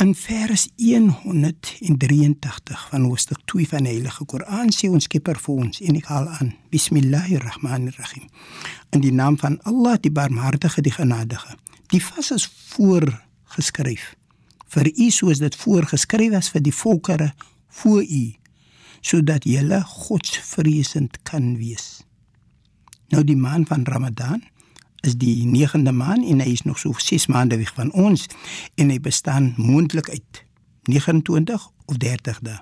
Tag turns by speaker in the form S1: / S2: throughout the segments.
S1: In vers 183 van hoofstuk 2 van die Heilige Koran sê ons Skepper vir ons en ek haal aan. Bismillahirrahmanirrahim. In die naam van Allah, die Barmhartige, die Genadige. Die vas is voorgeskryf vir u soos dit voorgeskryf was vir die volkere voor u sodat julle godsvreesend kan wees. Nou die maand van Ramadan is die 9de maand en hy is nog so 6 maande weg van ons en hy bestaan moontlik uit 29 of 30 dae.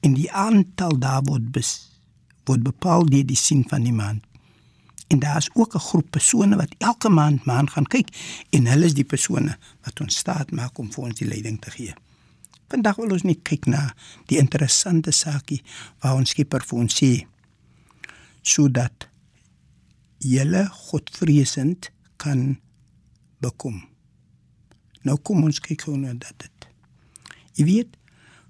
S1: En die aantal dae word bes word bepaal deur die sin van die maand. En daar is ook 'n groep persone wat elke maand maand gaan kyk en hulle is die persone wat ons staat maak om vir ons die leiding te gee. Vandag wil ons net kyk na die interessante saakie waar ons Skepper vir ons sê sodat julle godvreesend kan bekom. Nou kom ons kyk hoe nou dat dit. Jy weet,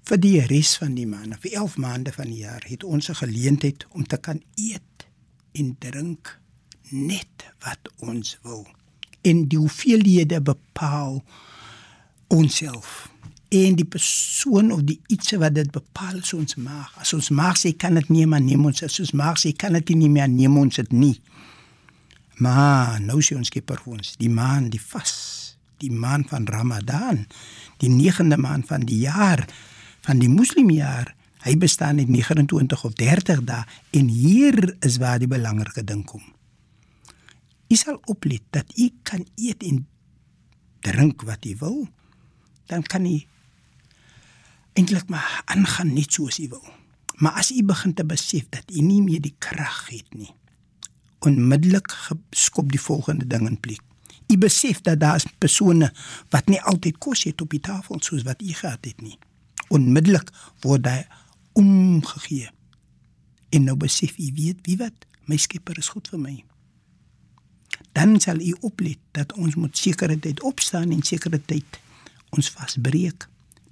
S1: vir die res van die maande, vir 11 maande van die jaar het ons 'n geleentheid om te kan eet en drink net wat ons wil. En die hoeveelhede bepaal onsself en die persoon of die iets wat dit bepaal is ons maag. As ons maag sê kan dit nie meer neem ons as ons maag sê kan dit nie meer neem ons dit nie. Maar nou sien ons skieper vir ons die maan, die vas, die maan van Ramadan, die 9de maand van die jaar van die moslimjaar. Hy bestaan net 29 of 30 dae en hier is waar die belangrike ding kom. U sal oplet dat u kan eet en drink wat u wil. Dan kan u eintlik maar aangaan net soos u wil. Maar as u begin te besef dat u nie meer die krag het nie, onmiddellik skop die volgende ding in plek. U besef dat daar is persone wat nie altyd kos het op die tafel soos wat u gehad het nie. Onmiddellik word hy omgegee. En nou besef u weet wie wat my Skepper is goed vir my. Dan sal u oplet dat ons moet sekere tyd opstaan en sekere tyd ons vasbreek.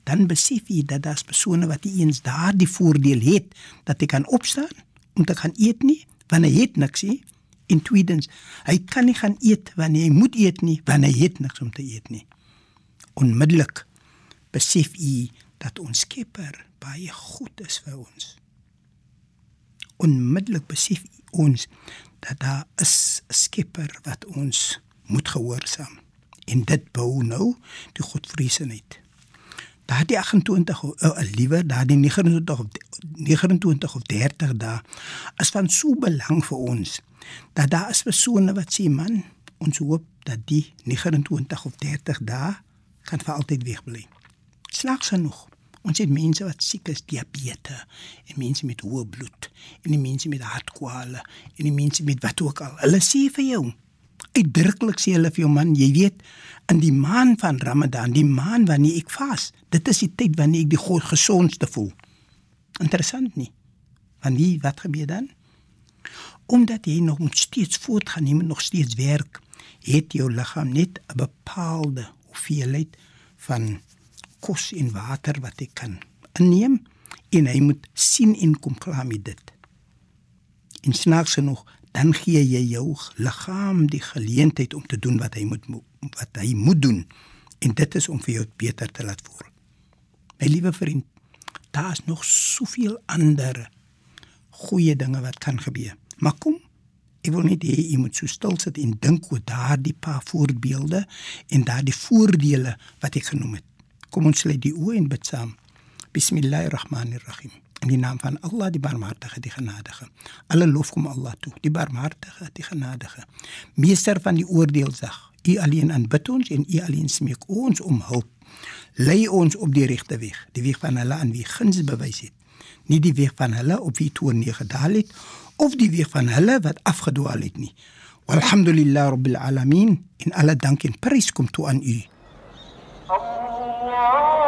S1: Dan besef u dat daar is persone wat nie eens daardie voordeel het dat hy kan opstaan om te gaan eet nie, want hy het niks nie En tweedens, hy kan nie gaan eet wanneer hy moet eet nie, wanneer hy het niks om te eet nie. Onmiddellik besef u dat ons Skepper baie goed is vir ons. Onmiddellik besef ons dat daar is 'n Skepper wat ons moet gehoorsaam. En dit bou nou die godvreesenheid. Daardie 28 'n uh, liewer daardie 29 of 29 of 30 dae is van so belang vir ons dat daar is persone wat sê man ons hoop dat die 29 of 30 dae kan vir altyd wegbly. Slegs genoeg. Ons het mense wat siek is, diabetes, en mense met hoë bloed, en die mense met hartkwale, en die mense met wat ook al. Hulle sê vir jou, uitdruklik sê hulle vir jou man, jy weet, in die maand van Ramadan, die maand wanneer ek vas, dit is die tyd wanneer ek die gesondste voel. Interessant nie. Wanneer wat gebeur dan? omdat jy nog moet steeds voortgaan, jy moet nog steeds werk, het jou liggaam net 'n bepaalde hoeveelheid van kos en water wat jy kan inneem en hy moet sien en kom klaar met dit. En snaaks genoeg, dan gee jy jou liggaam die geleentheid om te doen wat hy moet wat hy moet doen en dit is om vir jou beter te laat voel. My liewe vriend, daar is nog soveel ander goeie dinge wat kan gebeur. Maar kom, ek wil net hê jy moet so stil sit en dink oor daardie paar voorbeelde en daardie voordele wat ek genoem het. Kom ons lê die oë en bid saam. Bismillahirrahmanirrahim. In die naam van Allah die Barmhartige, die Genadige. Alle lof kom Allah toe, die Barmhartige, die Genadige. Meester van die oordeelsdag. U alleen aanbid ons en u alleen smeek ons om hulp. Lei ons op die regte weg, die weg van hulle aan wie guns bewys het. Nie die weg van hulle op wie toe nie gedaal het of die weg van hulle wat afgedwaal het nie. Walhamdulillah rabbil alamin in alle dank en prys kom toe aan u. Allah